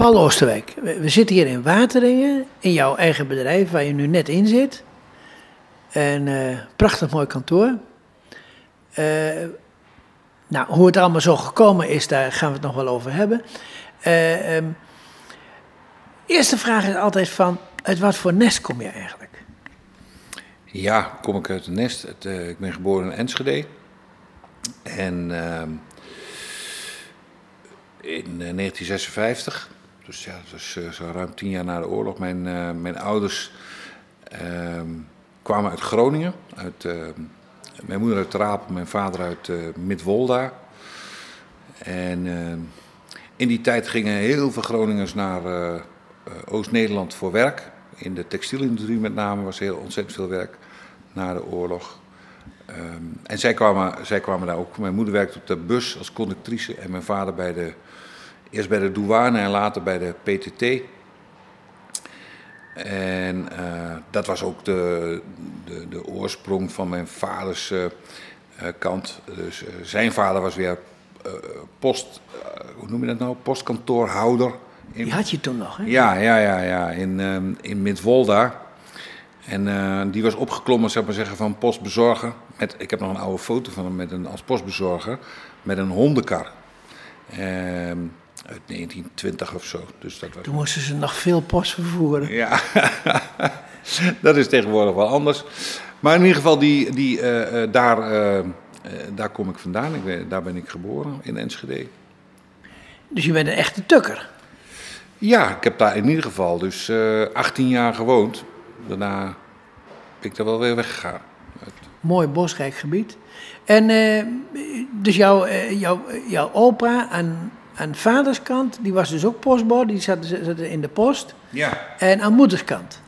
Paul Oosterwijk, we, zitten hier in Wateringen, in jouw eigen bedrijf waar je nu net in zit. En eh, prachtig mooi kantoor. Eh, nou, hoe het allemaal zo gekomen is, daar gaan we het nog wel over hebben. Eh, ehm, eerste vraag is altijd van, uit wat voor nest kom je eigenlijk? Ja, kom ik uit een nest. Het, ik ben geboren in Enschede. En ehm, in eh, 1956, dus ja, dat was eh, zo ruim tien jaar na de oorlog, mijn, eh, mijn ouders ehm, kwamen uit Groningen. Uit, ehm, mijn moeder uit Trapel, mijn vader uit eh Midwolda. En ehm, in die tijd gingen heel veel Groningers naar Oost-Nederland voor werk. In de textielindustrie met name was heel ontzettend veel werk na de oorlog. En zij kwamen, zij kwamen daar ook. Mijn moeder werkte op de bus als conductrice en mijn vader bij de, eerst bij de douane en later bij de PTT. En eh, dat was ook de, de, de oorsprong van mijn vaders eh, eh, kant. Dus zijn vader was weer post, hoe noem je dat nou? Postkantoorhouder. In, Die had je toen nog, hè? ja, ja, ja, ja. In, ehm in Midwolda. En die was opgeklommen, zeg maar zeggen, van postbezorger. Met, ik heb nog een oude foto van hem met een, als postbezorger met een hondenkar. Ehm, uit 1920 of zo. Dus dat was Toen moesten ze nog veel post vervoeren. ja, dat is tegenwoordig wel anders. Maar in ieder geval, die, die, eh, eh, daar, eh, daar kom ik vandaan. Ik ben, daar ben ik geboren, in Enschede. Dus je bent een echte tukker. Ja, ik heb daar in ieder geval dus eh 18 jaar gewoond. Daarna ben ik daar wel weer weggegaan. Mooi bosrijk gebied. En dus jouw, jouw, jouw opa aan, aan vaderskant, die was dus ook postbode, die zat, zat in de post. Ja. En aan moederskant.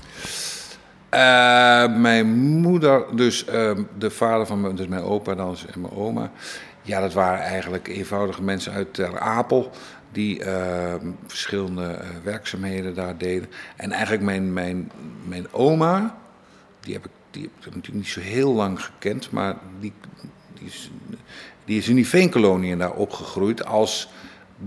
Eh, mijn moeder, dus eh, de vader van mijn, dus mijn opa dan en mijn oma. Ja, dat waren eigenlijk eenvoudige mensen uit Ter Apel. Die eh, verschillende eh, werkzaamheden daar deden. En eigenlijk mijn, mijn, mijn oma, die heb, ik, die heb ik natuurlijk niet zo heel lang gekend. Maar die, die, is, die is in die veenkoloniën daar opgegroeid als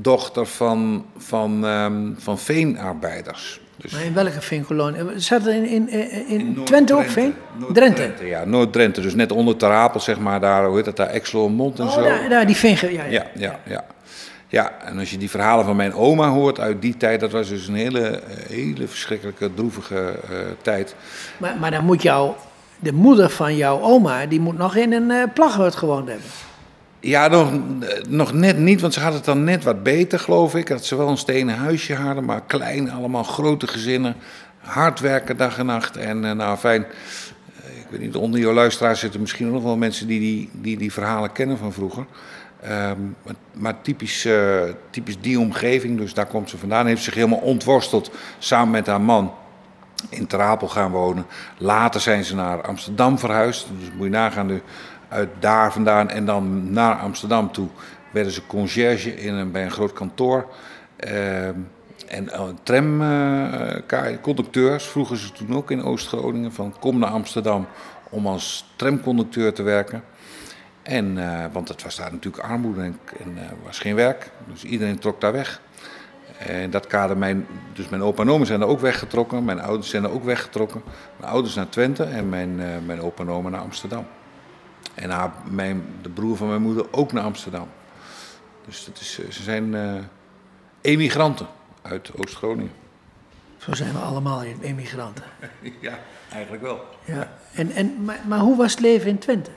dochter van, van, ehm, van veenarbeiders. Dus Maar in welke veenkolonie? Zat er in, in, in, Twente ook veen? Drenthe. Ja, Noord-Drenthe. Dus net onder Ter Apel, zeg maar, daar, hoe heet dat, daar, Exelmond en Oh, zo. daar, daar, die veen. Ja, ja. Ja, ja, ja. Ja, en als je die verhalen van mijn oma hoort uit die tijd, dat was dus een hele, eh, hele verschrikkelijke, droevige eh, tijd. Maar, maar dan moet jou, de moeder van jouw oma, die moet nog in een eh plaghut gewoond hebben. Ja, nog, nog net niet, want ze had het dan net wat beter, geloof ik. Dat ze wel een stenen huisje hadden, maar klein, allemaal grote gezinnen. Hard werken dag en nacht. En eh, nou, fijn, eh, ik weet niet, onder jouw luisteraars zitten misschien nog wel mensen die die, die, die verhalen kennen van vroeger. Ehm, maar, typisch, eh, typisch die omgeving, dus daar komt ze vandaan. Heeft zich helemaal ontworsteld samen met haar man in Ter Apel gaan wonen. Later zijn ze naar Amsterdam verhuisd. Dus moet je nagaan, nu uit daar vandaan en dan naar Amsterdam toe werden ze conciërge in een, bij een groot kantoor. Ehm, en uh, tramconducteurs vroegen ze toen ook in Oost-Groningen van kom naar Amsterdam om als tramconducteur te werken. En, eh, want het was daar natuurlijk armoede en, en eh, was geen werk. Dus iedereen trok daar weg. En dat kader, mijn, dus mijn opa en oma zijn er ook weggetrokken. Mijn ouders zijn er ook weggetrokken. Mijn ouders naar Twente en mijn, eh, mijn opa en oma naar Amsterdam. En haar, mijn, de broer van mijn moeder ook naar Amsterdam. Dus dat is, eh, ze zijn eh, emigranten uit Oost-Groningen. Zo zijn we allemaal emigranten. Ja, eigenlijk wel. Ja. En, en, maar, maar hoe was het leven in Twente?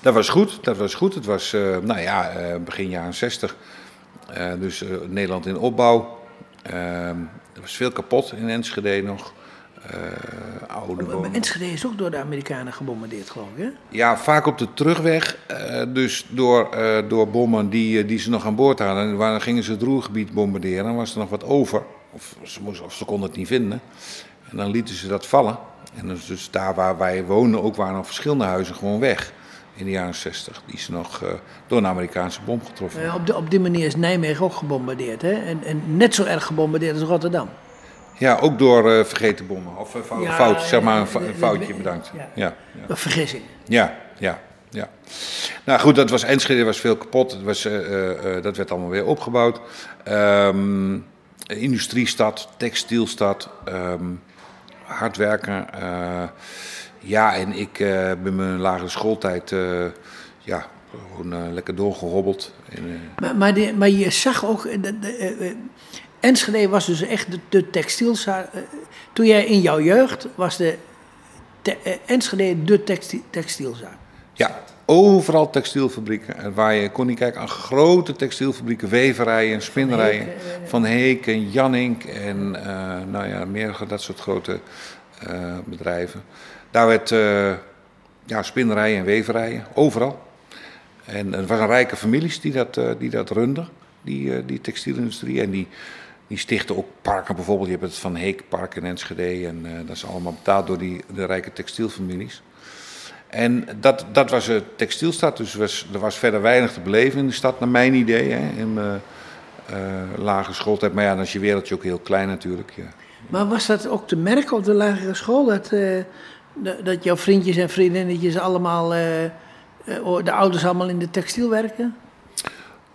Dat was goed, dat was goed. Het was, eh, nou ja, begin jaren 60. Eh, dus Nederland in opbouw. Er was veel kapot in Enschede nog. Eh, oude woningen. Enschede is ook door de Amerikanen gebombardeerd, geloof ik, hè? Ja, vaak op de terugweg. eh, dus door, eh, door bommen die, die ze nog aan boord hadden. En waar gingen ze het roergebied bombarderen. Dan was er nog wat over. Of ze, moesten, of ze konden het niet vinden. En dan lieten ze dat vallen. En dus, dus daar waar wij woonden ook waren nog verschillende huizen gewoon weg. In de jaren 60. Die ze nog door een Amerikaanse bom getroffen Eh, op, de, op die manier is Nijmegen ook gebombardeerd, hè? En, en net zo erg gebombardeerd als Rotterdam. Ja, ook door eh, vergeten bommen. Of eh, fout, Ja, fout, zeg maar een, de- fou- de- een foutje, de- bedankt. ja. Ja, vergissing. Ja, ja, ja. Nou goed, dat was Enschede, was veel kapot. Het was, eh, dat werd allemaal weer opgebouwd. Ehm, industriestad, textielstad, ehm, hard werken. ja, en ik ben mijn lagere schooltijd ja, gewoon lekker doorgehobbeld. En, eh, Maar, maar, die- maar je zag ook, de, de, Enschede was dus echt de, de textielzaak. eh, toen jij in jouw jeugd was de te- eh, Enschede de texti- textielzaak. Ja, overal textielfabrieken. En waar je kon niet kijken aan grote textielfabrieken, weverijen, spinnerijen. Van Heek en Jannink en eh, nou ja, meer dat soort grote eh, bedrijven. Daar werd eh, ja, spinnerijen en weverijen, overal. En het waren rijke families die dat, eh, die dat runden, die, eh, die textielindustrie. En die, die stichten ook parken bijvoorbeeld. Je hebt het Van Heek Park in Enschede. En eh, dat is allemaal betaald door die, de rijke textielfamilies. En dat, dat was een textielstad, dus was, er was verder weinig te beleven in de stad, naar mijn idee. In mijn eh, lagere schooltijd. Maar ja, dan is je wereldje ook heel klein natuurlijk. Ja. Maar was dat ook te merken op de lagere school? Dat, eh, dat- jouw vriendjes en vriendinnetjes allemaal, eh, eh, de ouders allemaal in de textiel werken?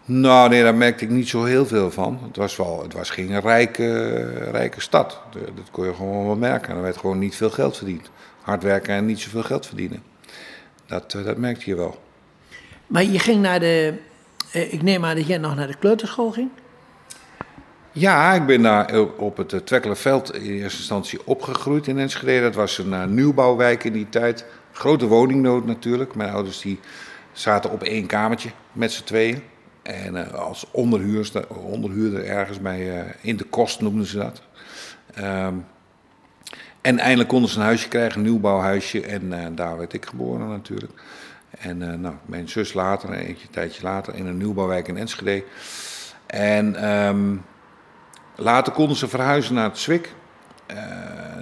Nou, nee, daar merkte ik niet zo heel veel van. Het was, wel, het was geen rijke, rijke stad. Dat kon je gewoon wel merken. Er werd gewoon niet veel geld verdiend. Hard werken en niet zoveel geld verdienen. Dat, eh, dat merkte je wel. Maar je ging naar de, eh, ik neem aan dat jij nog naar de kleuterschool ging? Ja, ik ben daar op het eh, Twekkelenveld in eerste instantie opgegroeid in Enschede. Dat was een nieuwbouwwijk in die tijd. Grote woningnood natuurlijk. Mijn ouders die zaten op één kamertje met z'n tweeën. En eh, als onderhuurster, onderhuurder ergens bij, eh, in de kost noemden ze dat. Ehm, en eindelijk konden ze een huisje krijgen, een nieuwbouwhuisje. En eh, daar werd ik geboren natuurlijk. En nou, mijn zus later, een tijdje later, in een nieuwbouwwijk in Enschede. En ehm, later konden ze verhuizen naar het Zwik.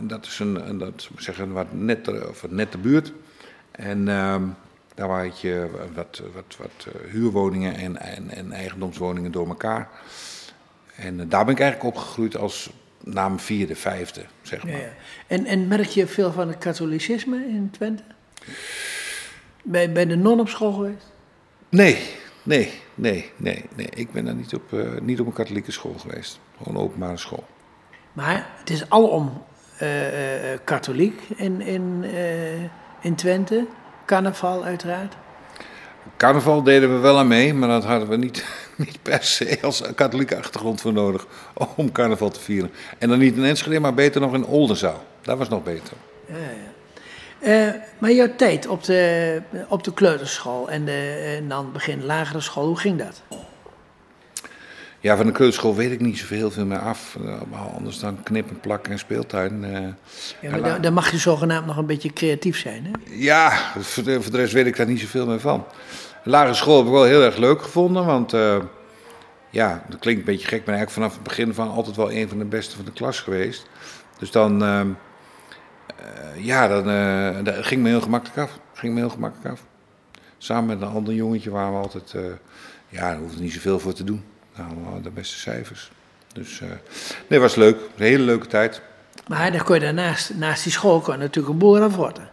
Dat is een, dat zeggen, wat nette, of een nette buurt. En ehm, daar had je wat, wat, wat eh, huurwoningen en, en, en eigendomswoningen door elkaar. En eh, daar ben ik eigenlijk opgegroeid als na mijn vierde, vijfde, zeg maar. Ja, ja. En, en merk je veel van het katholicisme in Twente? Bij, bij de non op school geweest? Nee, nee, nee, nee, nee. Ik ben daar niet op, eh, niet op een katholieke school geweest. Gewoon openbare school. Maar het is alom eh, eh, katholiek in, in, eh, in Twente. Carnaval uiteraard. Carnaval deden we wel aan mee, maar dat hadden we niet, niet per se als katholieke achtergrond voor nodig om carnaval te vieren. En dan niet in Enschede, maar beter nog in Oldenzaal. Dat was nog beter. Ja, ja. Eh, maar jouw tijd op de, op de kleuterschool en, de, en dan begin lagere school, hoe ging dat? Ja, van de kleuterschool weet ik niet zoveel veel meer af. Eh, Anders dan knippen, plakken en speeltuin. eh. Ja, maar dan, dan mag je zogenaamd nog een beetje creatief zijn, hè? Ja, voor de, voor de rest weet ik daar niet zoveel meer van. De lagere school heb ik wel heel erg leuk gevonden, want eh, ja, dat klinkt een beetje gek, maar eigenlijk vanaf het begin van altijd wel een van de beste van de klas geweest. Dus dan, ehm, eh, ja, dan dat ging me heel gemakkelijk af. Ging me heel gemakkelijk af. Samen met een ander jongetje waren we altijd, ja, daar hoefde niet zoveel voor te doen. Nou, de beste cijfers. Dus eh, nee, was leuk. Een hele leuke tijd. Maar dan kon je daarnaast, naast die school, kon je natuurlijk een boer afworten.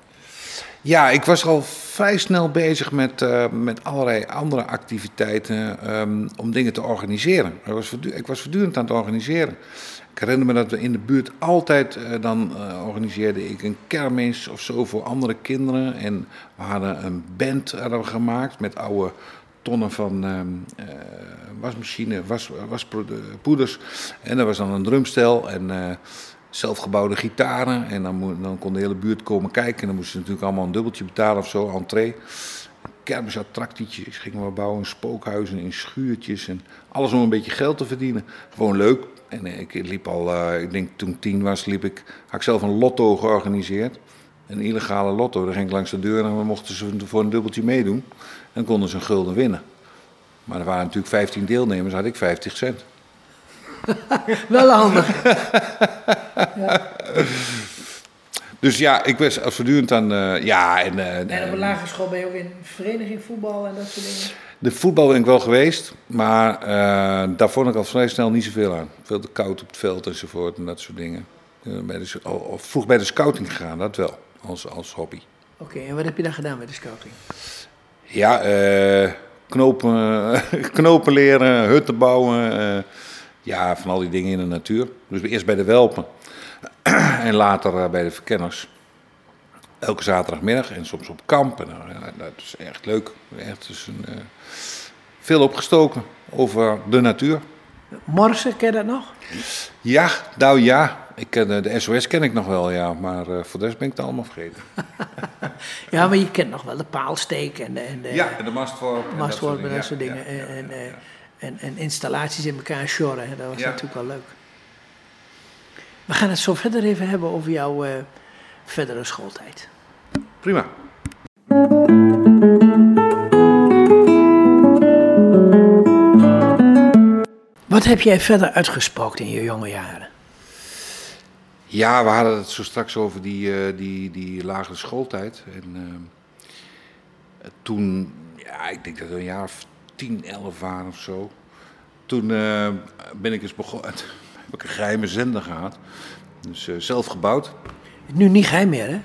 Ja, ik was al vrij snel bezig met, eh, met allerlei andere activiteiten ehm, om dingen te organiseren. Ik was, ik was voortdurend aan het organiseren. Ik herinner me dat we in de buurt altijd, eh, dan organiseerde ik een kermis of zo voor andere kinderen. En we hadden een band hadden we gemaakt met oude tonnen van ehm, eh, wasmachine, was, waspoeders. En er was dan een drumstel en eh, zelfgebouwde gitaren. En dan, dan kon de hele buurt komen kijken. En dan moesten ze natuurlijk allemaal een dubbeltje betalen of zo, entree. Kermisattractietjes gingen we bouwen, spookhuizen in schuurtjes. En alles om een beetje geld te verdienen. Gewoon leuk. En eh, ik liep al, eh, ik denk toen tien was, liep ik, had ik zelf een lotto georganiseerd. Een illegale lotto. Daar ging ik langs de deur en we mochten ze voor een dubbeltje meedoen. En konden ze een gulden winnen. Maar er waren natuurlijk 15 deelnemers, had ik 50 cent. Wel handig. Dus ja, ik was voortdurend aan. eh, ja, en, eh, En op een lagere school ben je ook in vereniging voetbal en dat soort dingen. de voetbal ben ik wel geweest, maar eh, daar vond ik al vrij snel niet zoveel aan. Veel te koud op het veld enzovoort en dat soort dingen. Eh, bij de, vroeg bij de scouting gegaan, dat wel, als, als hobby. Oké, en wat heb je dan gedaan met de scouting? Ja, eh, knopen, knopen leren, hutten bouwen, eh, Ja, van al die dingen in de natuur. Dus eerst bij de welpen en later eh, bij de verkenners. Elke zaterdagmiddag en soms op kamp. En, nou, dat is echt leuk. Echt dus een, veel opgestoken over de natuur. Morsen, ken je dat nog? Ja, nou ja. Ik ken, de SOS ken ik nog wel, ja. Maar voor de rest ben ik het allemaal vergeten. Ja, maar je kent nog wel de paalsteek en de, en de Ja, en de mastworp. en dat soort en dat soort dingen. Ja, ja, en, eh, en, en installaties in elkaar sjorren. Dat was natuurlijk wel leuk. We gaan het zo verder even hebben over jouw eh, verdere schooltijd. Prima. Wat heb jij verder uitgespookt in je jonge jaren? Ja, we hadden het zo straks over die, eh, die, die lagere schooltijd. En eh, toen, ja, ik denk dat we een jaar of 10, 11 waren of zo. Toen eh, ben ik eens begonnen, heb ik een geheime zender gehad. Dus zelf gebouwd. Nu niet geheim meer, hè?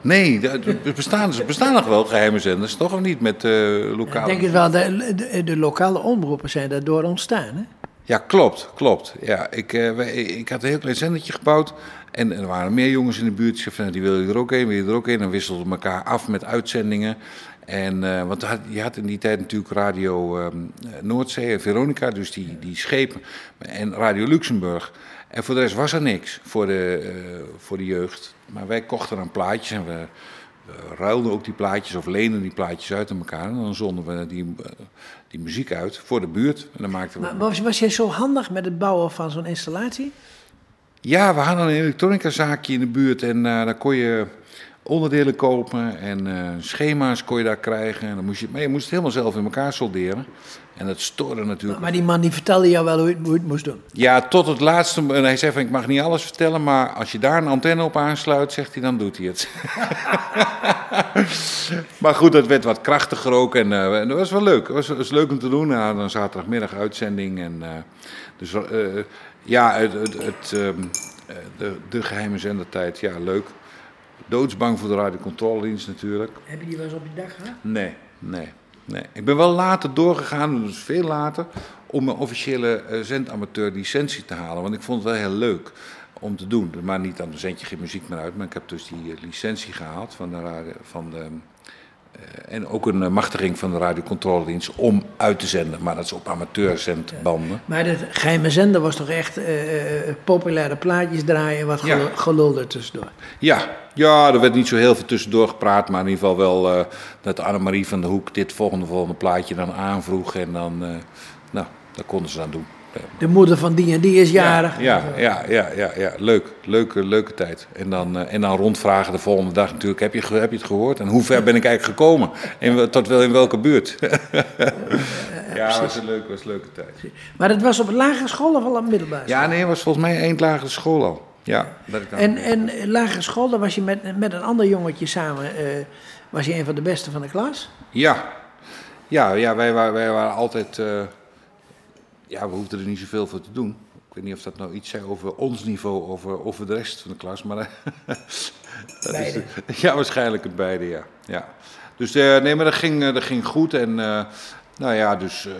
Nee, er bestaan, er bestaan nog wel geheime zenders, toch? Of niet? Met eh Ik lokale... denk het wel, de, de, de lokale omroepen zijn daardoor ontstaan, hè? Ja, klopt, klopt. Ja, ik, wij- ik had een heel klein zendertje gebouwd. En, er waren meer jongens in de buurt. Ik zei van, die wil je er ook een, wil je er ook een. Dan wisselden we elkaar af met uitzendingen. En, eh, want had- je had in die tijd natuurlijk Radio ehm, Noordzee en Veronica, dus die, die schepen. En Radio Luxemburg. En voor de rest was er niks voor de, eh, voor de jeugd. Maar wij kochten dan plaatjes en we, we ruilden ook die plaatjes of leenden die plaatjes uit aan elkaar. En dan zonden we die, die muziek uit voor de buurt. En dan maakten we Maar was, was jij zo handig met het bouwen van zo'n installatie? Ja, we hadden een elektronicazaakje in de buurt en eh, daar kon je onderdelen kopen en eh, schema's kon je daar krijgen. En dan moest je, maar je moest het helemaal zelf in elkaar solderen. En dat stoorde natuurlijk. Maar die man die vertelde jou wel hoe je, het- hoe je het moest doen. Ja, tot het laatste. En hij zei van, ik mag niet alles vertellen, maar als je daar een antenne op aansluit, zegt hij, dan doet hij het. maar goed, dat werd wat krachtiger ook en, eh, en dat was wel leuk. Het was, was leuk om te doen. Ja, dan zaterdagmiddag uitzending. En, eh, dus ja, het, het, het, ehm, eh, de, de geheime zendertijd, ja, leuk. Doodsbang voor de radiocontroledienst natuurlijk. Heb je die wel eens op je dak gehad? Nee, nee, nee. Ik ben wel later doorgegaan, dus veel later, om mijn officiële eh, zendamateur licentie te halen. Want ik vond het wel heel leuk om te doen. Maar niet dan zend je geen muziek meer uit. Maar ik heb dus die eh, licentie gehaald van de, radio, van de en ook een eh, machtiging van de radiocontroledienst om uit te zenden. Maar dat is op amateurzendbanden. Maar de geheime zender was toch echt eh, eh, populaire plaatjes draaien, wat Ja. gelul er tussendoor. Ja, ja, er werd niet zo heel veel tussendoor gepraat, maar in ieder geval wel eh, dat Annemarie van der Hoek dit volgende volgende plaatje dan aanvroeg en dan, eh, nou, dat konden ze dan doen. De moeder van die en die is jarig. Ja, ja, ja, ja, ja, leuk, leuke, leuke tijd. En dan, eh, en dan rondvragen de volgende dag natuurlijk, heb je, heb je het gehoord? En hoe ver ben ik eigenlijk gekomen? En tot wel in welke buurt? ja, was een, leuk, was een leuke tijd. Maar het was op lagere school of al op middelbare school? Ja, nee, het was volgens mij één lagere school al. Ja, dat ik En, en eh, lagere school, daar was je met, met een ander jongetje samen, eh, was je een van de beste van de klas? Ja, ja, ja wij, waren, wij waren altijd. Eh, ja, we hoefden er niet zoveel voor te doen. Ik weet niet of dat nou iets zei over ons niveau, over, over de rest van de klas. Maar dat is, ja, waarschijnlijk het beide, ja. ja. Dus eh, nee, maar dat ging, eh, dat ging goed. En eh, nou ja, dus. eh,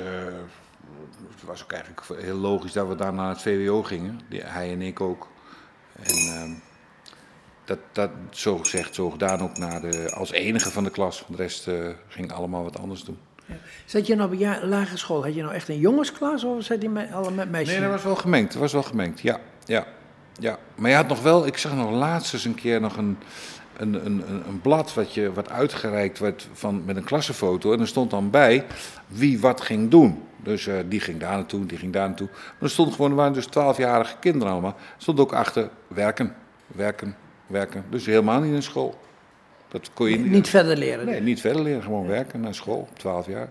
het was ook eigenlijk heel logisch dat we daar naar het VWO gingen. Die, hij en ik ook. En. ehm, dat, dat zo gezegd, zo gedaan ook naar de, als enige van de klas. De rest eh, ging allemaal wat anders doen. Zat je nou ja- lagere school, had je nou echt een jongensklas of zat je met, alle met meisjes? Nee, dat was wel gemengd. Dat was wel gemengd, ja. ja, ja. Maar je had nog wel, ik zag nog laatst eens een keer nog een, een, een, een, een blad wat, je, wat uitgereikt werd van, met een klassenfoto. En er stond dan bij wie wat ging doen. Dus eh, die ging daar naartoe, die ging daar naartoe. Maar er stond gewoon, er waren dus twaalfjarige kinderen allemaal. Er stond ook achter werken, werken, werken. Dus helemaal niet in school. Dat kon je niet. Niet verder leren. Nee, niet verder leren, gewoon werken naar school, 12 jaar.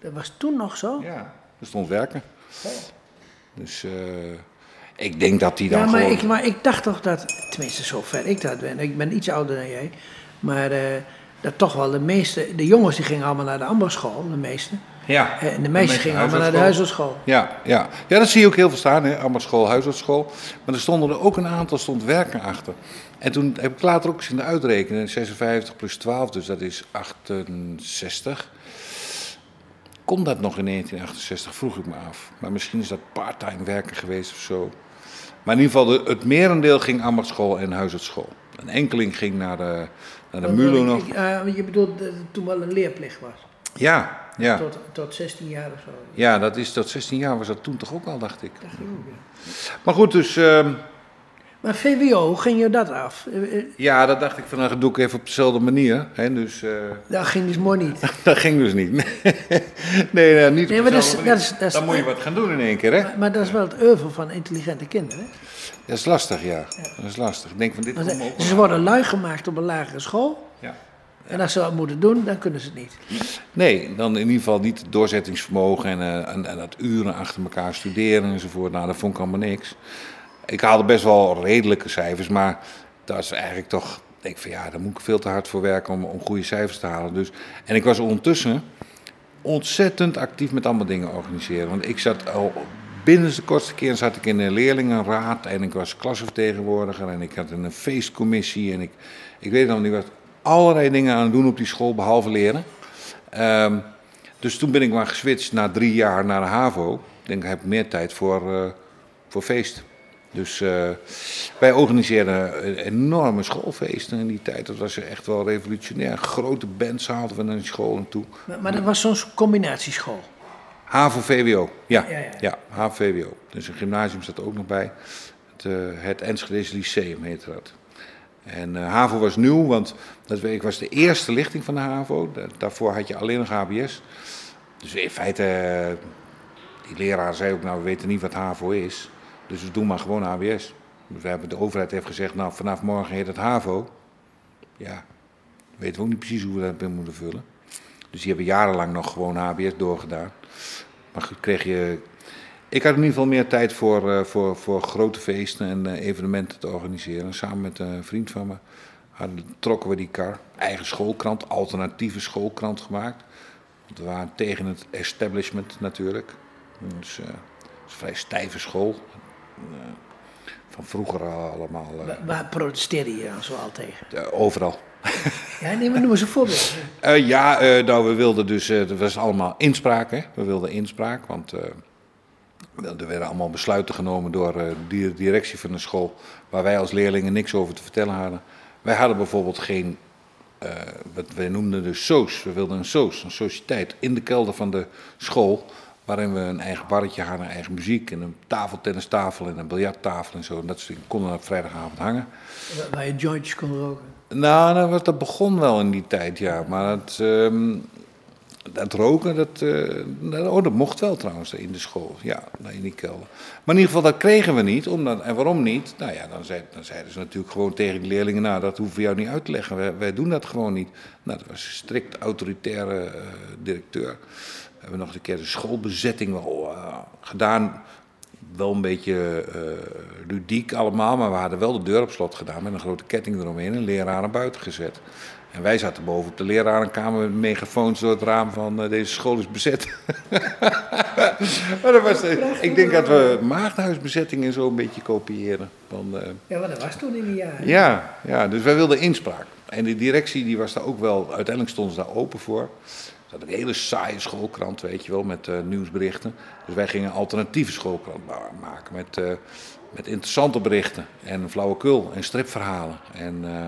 Dat was toen nog zo? Ja, er stond werken. Dus eh, ik denk dat die dan Ja, maar gewoon... ik, maar ik dacht toch dat, tenminste zover ik dat ben, ik ben iets ouder dan jij, maar eh, dat toch wel de meeste, de jongens die gingen allemaal naar de ambachtsschool, de meeste. ja, En de meisjes gingen allemaal naar de huisartschool. Ja, ja. ja, dat zie je ook heel veel staan, hè? Ambachtsschool, huisartsschool. Maar er stonden er ook een aantal, stond werken achter. En toen heb ik later ook eens in de uitrekenen, 56 plus 12, dus dat is 68. kon dat nog in 1968, vroeg ik me af. Maar misschien is dat parttime werken geweest of zo. Maar in ieder geval, de, het merendeel ging ambachtschool en huisartsschool. Een enkeling ging naar de, naar de MULO Ik- nog. eh, je bedoelt dat het toen wel een leerplicht was? Ja, ja. Tot, tot 16 jaar of zo? Ja, dat is tot 16 jaar was dat toen toch ook al, dacht ik. Dacht ik ook, ja. Maar goed, dus ehm, Maar VWO, ging je dat af? Eh, eh, ja, dat dacht ik van, nou, dat doe ik even op dezelfde manier. Hè, dus eh, Dat ging dus mooi niet. dat ging dus niet. nee, nee, niet Nee, op maar dat is- dezelfde dat manier. is- dat is- Dan moet je wat gaan doen in één keer, hè? Maar, maar dat is wel het oeuvre van intelligente kinderen. hè? Dat is lastig, ja. Dat is lastig. Ik denk van, dit ze wel worden lui gemaakt op een lagere school. Ja. En als ze wat moeten doen, dan kunnen ze het niet. Nee, dan in ieder geval niet het doorzettingsvermogen en, en, en dat uren achter elkaar studeren enzovoort. Nou, dat vond ik allemaal niks. Ik haalde best wel redelijke cijfers, maar dat is eigenlijk toch... Ik van ja, daar moet ik veel te hard voor werken om, om goede cijfers te halen. Dus, en ik was ondertussen ontzettend actief met allemaal dingen organiseren. Want ik zat al binnen de kortste keer zat ik in een leerlingenraad en ik was klassenvertegenwoordiger en ik had een feestcommissie en ik, ik weet nog niet wat. Allerlei dingen aan het doen op die school, behalve leren. Ehm, dus toen ben ik maar geswitcht na drie jaar naar de HAVO. Ik denk, ik heb meer tijd voor, eh, voor feest. Dus eh, wij organiseerden een enorme schoolfeesten in die tijd. Dat was echt wel revolutionair. Grote bands haalden we naar die school naartoe. Maar, maar dat was zo'n combinatieschool. HAVO-VWO, ja. Ja, Ja, ja. HAVO-VWO. Dus een gymnasium zat er ook nog bij. Het, eh, het Enschedese Lyceum heette dat. En eh, HAVO was nieuw, want dat, ik was de eerste lichting van de HAVO. Da- daarvoor had je alleen nog HBS. Dus in feite, eh, die leraar zei ook, nou we weten niet wat HAVO is. Dus we doen maar gewoon HBS. We hebben, de overheid heeft gezegd, nou vanaf morgen heet het HAVO. Ja, weten we ook niet precies hoe we dat in moeten vullen. Dus die hebben jarenlang nog gewoon HBS doorgedaan. Maar kreeg je. Ik had in ieder geval meer tijd voor, eh, voor, voor grote feesten en eh, evenementen te organiseren. Samen met een vriend van me trokken we die kar. Eigen schoolkrant, alternatieve schoolkrant gemaakt. Want we waren tegen het establishment natuurlijk. Dus eh, het is een vrij stijve school. Eh, van vroeger al allemaal. eh, Waar, waar protesteerde je dan zoal tegen? overal. Ja, nee, maar noem eens een voorbeeld. Eh, ja, nou, we wilden dus, dat was allemaal inspraak, hè. We wilden inspraak, want er werden allemaal besluiten genomen door de directie van de school, waar wij als leerlingen niks over te vertellen hadden. Wij hadden bijvoorbeeld geen, wat wij noemden de soos, we wilden een soos, een sociëteit, in de kelder van de school, waarin we een eigen barretje hadden, eigen muziek en een tafeltennistafel en een biljarttafel en zo. En dat soort dingen konden op vrijdagavond hangen. Waar- je jointjes kon roken. Nou, dat, was- dat begon wel in die tijd, ja. Maar dat, ehm, dat roken, dat, eh, dat, oh, dat mocht wel trouwens in de school. Ja, in die kelder. Maar in ieder geval, dat kregen we niet. Omdat, en waarom niet? Nou ja, dan, zei, dan zeiden ze natuurlijk gewoon tegen die leerlingen... nou, dat hoeven we jou niet uit te leggen. Wij, wij doen dat gewoon niet. Nou, dat was een strikt autoritaire eh, directeur. We hebben nog een keer de schoolbezetting wel eh, gedaan wel een beetje eh ludiek allemaal, maar we hadden wel de deur op slot gedaan met een grote ketting eromheen en leraren buiten gezet. En wij zaten boven op de lerarenkamer met megafoons door het raam van eh, deze school is bezet. maar dat was, ik denk dat we maagdhuisbezettingen zo een beetje kopiëren. Van, Ja, maar dat was toen in die jaren. ja, ja, dus wij wilden inspraak. En de directie die was daar ook wel, uiteindelijk stonden ze daar open voor. Hadden een hele saaie schoolkrant, weet je wel, met eh, nieuwsberichten. Dus wij gingen een alternatieve schoolkrant ma- maken met, eh, met interessante berichten en flauwekul en stripverhalen. En, eh,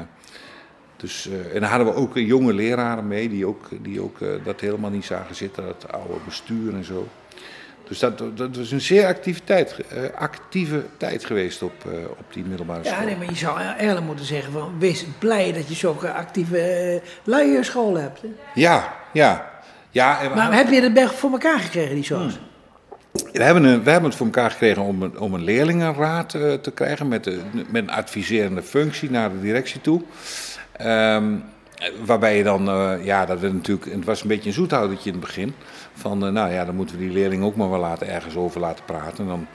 dus, en dan hadden we ook jonge leraren mee die ook, die ook dat helemaal niet zagen zitten, dat oude bestuur en zo. Dus dat, dat was een zeer activiteit, actieve tijd geweest op, op die middelbare school. Ja, nee, maar je zou eigenlijk moeten zeggen van... wees blij dat je zulke actieve uh, hebt. Hè? Ja, ja. Ja en Maar heb je dat bij- voor elkaar gekregen, die soos? we, hebben een, we hebben het voor elkaar gekregen om een, om een leerlingenraad eh, te krijgen met, de, met een adviserende functie naar de directie toe. Ehm, waarbij je dan, eh, ja, dat natuurlijk, het was een beetje een zoethoudertje in het begin. Van, eh, nou ja, dan moeten we die leerling ook maar wel laten, ergens over laten praten. En dan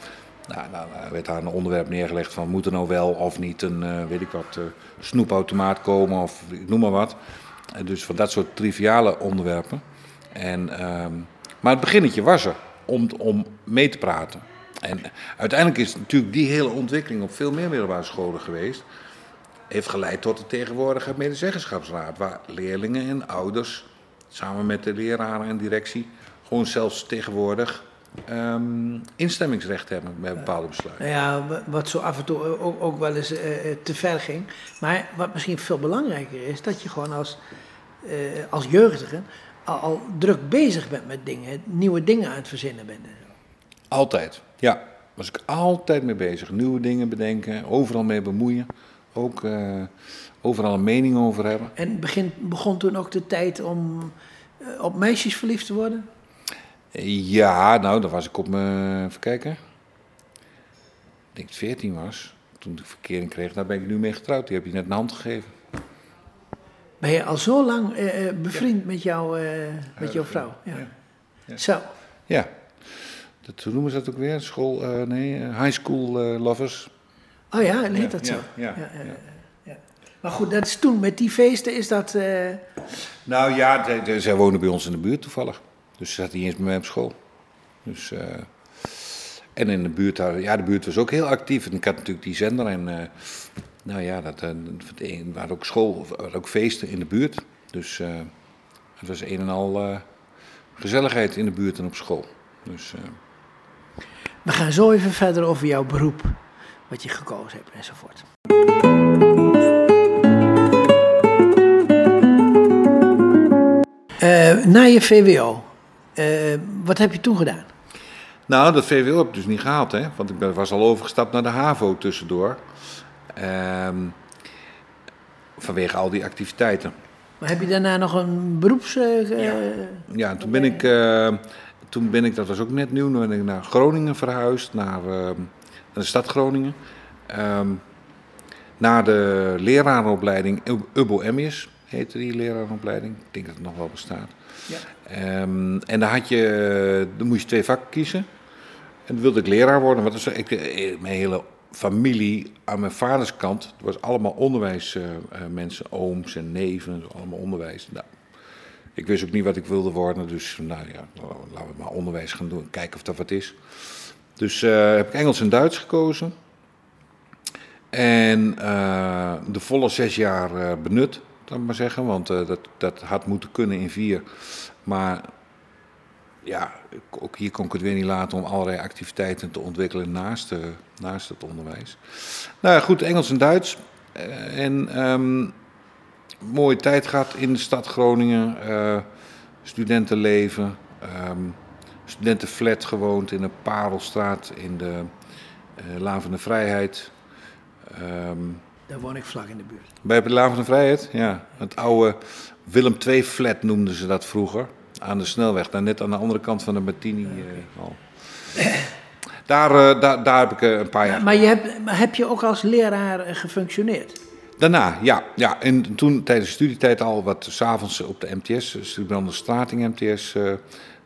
nou, nou, werd daar een onderwerp neergelegd van, moet er nou wel of niet een, weet ik wat, snoepautomaat komen of noem maar wat. En dus van dat soort triviale onderwerpen. En, ehm, maar het beginnetje was er om, om mee te praten. En uiteindelijk is natuurlijk die hele ontwikkeling op veel meer middelbare scholen geweest. Heeft geleid tot de tegenwoordige medezeggenschapsraad. Waar leerlingen en ouders samen met de leraren en directie gewoon zelfs tegenwoordig ehm, instemmingsrecht hebben bij bepaalde besluiten. Nou ja, wa- wat zo af en toe ook, ook wel eens eh, eh, te ver ging. Maar wat misschien veel belangrijker is, dat je gewoon als, eh, als jeugdige al, druk bezig bent met dingen, nieuwe dingen aan het verzinnen bent. Altijd, ja. Was ik altijd mee bezig. Nieuwe dingen bedenken, overal mee bemoeien. Ook eh, overal een mening over hebben. En begin, begon toen ook de tijd om eh, op meisjes verliefd te worden? Ja, nou, dan was ik op mijn, even kijken. Ik denk dat ik 14 was. Toen ik verkering kreeg, daar ben ik nu mee getrouwd. Die heb je net een hand gegeven. Ben je al zo lang eh, eh, bevriend met, jou, eh, met jouw vrouw? Ja. Ja. Zo. Ja. Dat, hoe noemen ze dat ook weer? School, nee, high school lovers. Oh ja, heet Ja, dat zo? ja, ja, ja. ja. Maar goed, dat is toen met die feesten is dat... Nou ja, de- de- zij wonen bij ons in de buurt toevallig. Dus ze zat niet eens bij mij op school. Dus, en in de buurt, daar- ja, de buurt was ook heel actief. En ik had natuurlijk die zender en, nou ja, dat, eh, dat- er waren ook school, waren ook feesten in de buurt. Dus eh, het was een en al eh, gezelligheid in de buurt en op school. Dus, eh, We gaan zo even verder over jouw beroep, wat je gekozen hebt enzovoort. Eh, na je VWO, eh, wat heb je toen gedaan? Nou, dat VWO heb ik dus niet gehaald, hè? Want ik ben, was al overgestapt naar de HAVO tussendoor. Ehm, vanwege al die activiteiten. Maar heb je daarna nog een beroeps... eh, Ja. eh, Ja, en toen ben ik, eh, toen ben ik, dat was ook net nieuw, toen ben ik naar Groningen verhuisd, naar, eh, naar de stad Groningen. Ehm, naar de lerarenopleiding Ubbo Emmius, heette die lerarenopleiding. Ik denk dat het nog wel bestaat. Ja. Ehm, en daar, had je, dan moest je twee vakken kiezen. En toen wilde ik leraar worden, want dat is, ik, eh, mijn hele familie aan mijn vaders kant, het was allemaal onderwijsmensen, ooms en neven, allemaal onderwijs. Nou, ik wist ook niet wat ik wilde worden, dus nou ja, laten we maar onderwijs gaan doen, kijken of dat wat is. Dus eh, heb ik Engels en Duits gekozen. En eh, de volle zes jaar eh, benut, laat maar zeggen, want eh, dat, dat had moeten kunnen in vier. Maar ja, ook hier kon ik het weer niet laten om allerlei activiteiten te ontwikkelen naast, eh, naast het onderwijs. Nou ja, goed, Engels en Duits. Eh, en ehm, mooie tijd gehad in de stad Groningen. eh, studentenleven. ehm studentenflat gewoond in de Parelstraat in de eh Laan van de Vrijheid. Ehm, Daar woon ik vlak in de buurt. bij de Laan van de Vrijheid, ja. Het oude Willem II-flat noemden ze dat vroeger. Aan de snelweg, daar net aan de andere kant van de Martini. eh, al. Daar, eh, daar, daar heb ik eh, een paar jaar. Maar, je hebt, maar heb je ook als leraar gefunctioneerd? Daarna, ja. ja. En toen tijdens de studietijd al wat s'avonds op de MTS, Studiebrande Strating MTS,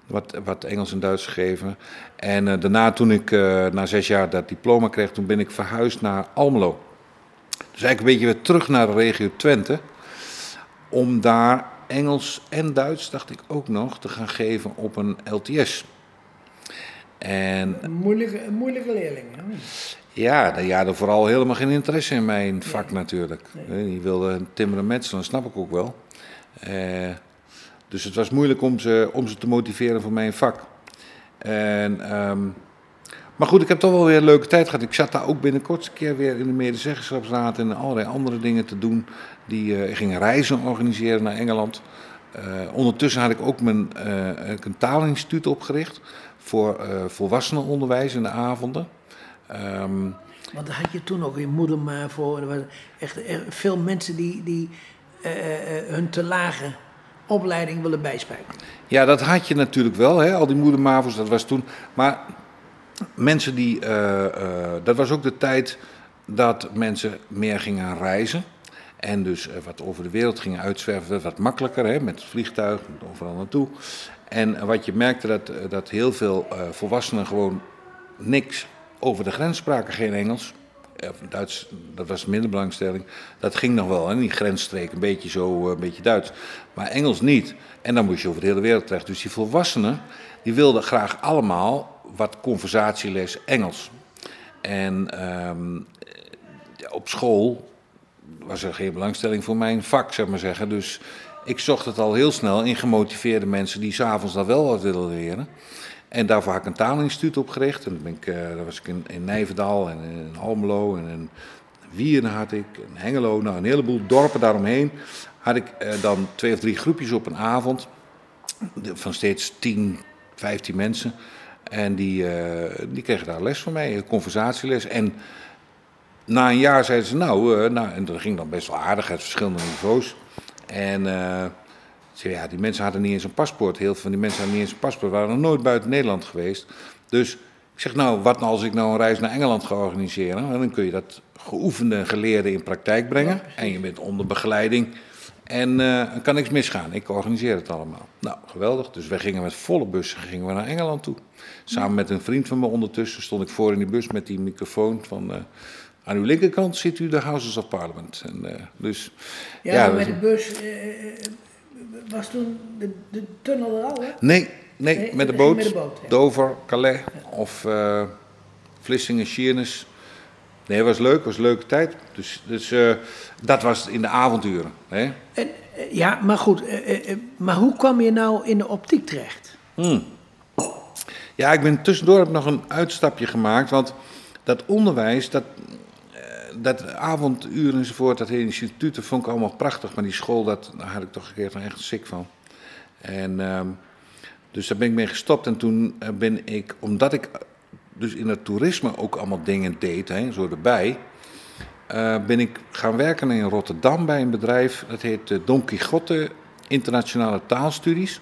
wat, wat Engels en Duits gegeven. En daarna, toen ik na zes jaar dat diploma kreeg, toen ben ik verhuisd naar Almelo. Dus eigenlijk een beetje weer terug naar de regio Twente. Om daar Engels en Duits, dacht ik ook nog, te gaan geven op een LTS. En Een moeilijke, een moeilijke leerling. hè? ja, die hadden vooral helemaal geen interesse in mijn vak natuurlijk. Eh, Die wilden timmeren metselen, dat snap ik ook wel. Eh, dus het was moeilijk om ze, om ze te motiveren voor mijn vak. En, ehm, maar goed, ik heb toch wel weer een leuke tijd gehad. Ik zat daar ook binnenkort een keer weer in de medezeggenschapsraad en allerlei andere dingen te doen. Die eh, ik ging reizen organiseren naar Engeland. Eh, ondertussen had ik ook mijn, eh, ik een taalinstituut opgericht voor eh, volwassenenonderwijs in de avonden. Ehm, Want daar had je toen ook in Moedermaar voor. Er waren echt, echt veel mensen die, die eh, eh, eh, hun te lage opleiding willen bijspijken. ja, dat had je natuurlijk wel, hè? al die moedermavos, dat was toen. Maar mensen die, eh, eh, dat was ook de tijd dat mensen meer gingen reizen. En dus eh, wat over de wereld gingen uitzwerven, werd wat makkelijker, hè? met het vliegtuig, overal naartoe. En wat je merkte, dat, dat heel veel volwassenen gewoon niks over de grens spraken, geen Engels. Duits, dat was minder belangstelling. Dat ging nog wel, hè? die grensstreek, een beetje zo, een beetje Duits. Maar Engels niet. En dan moest je over de hele wereld terecht. Dus die volwassenen, die wilden graag allemaal wat conversatieles Engels. En ehm, op school was er geen belangstelling voor mijn vak, zeg maar zeggen. Dus ik zocht het al heel snel in gemotiveerde mensen die s'avonds dan wel wat willen leren. En daarvoor had ik een taalinstituut opgericht. En dan ben ik, uh, daar was ik in, Nijverdal en in Almelo en in Wierden had ik, in Hengelo, nou een heleboel dorpen daaromheen. Had ik uh, dan twee of drie groepjes op een avond van steeds 10, 15 mensen. En die, uh, die kregen daar les van mij, conversatieles. En na een jaar zeiden ze, nou, uh, nou en dat ging dan best wel aardig uit verschillende niveaus. En uh, ze, ja, die mensen hadden niet eens een paspoort. Heel veel van die mensen hadden niet eens een paspoort, waren nog nooit buiten Nederland geweest. Dus ik zeg, nou, wat nou als ik nou een reis naar Engeland ga organiseren? Dan kun je dat geoefende en geleerde in praktijk brengen. En je bent onder begeleiding. En uh, er kan niks misgaan. Ik organiseer het allemaal. Nou, geweldig. Dus wij gingen met volle bussen gingen we naar Engeland toe. Samen met een vriend van me ondertussen stond ik voor in die bus met die microfoon van... Uh, aan uw linkerkant zit u de Houses of Parliament. En, uh, dus, ja, ja met de bus... was toen de, de, tunnel er al, hè? Nee, nee, nee met, de boot, met de boot. Ja. Dover, Calais ja. of Vlissingen, Sheerness... Nee, het was leuk, het was een leuke tijd. Dus, dus uh, dat was in de avonturen. Hè? En, uh, ja, maar goed. Uh, maar hoe kwam je nou in de optiek terecht? Hmm. Ja, ik ben tussendoor heb nog een uitstapje gemaakt. Want dat onderwijs, dat, dat avonduren enzovoort, dat hele instituut, dat vond ik allemaal prachtig. Maar die school, dat, daar had ik toch een keer echt ziek van. En ehm, dus daar ben ik mee gestopt. En toen ben ik, omdat ik dus in het toerisme ook allemaal dingen deed, hè, zo erbij, uh, ben ik gaan werken in Rotterdam bij een bedrijf, dat heet uh, Don Quixote Internationale Taalstudies.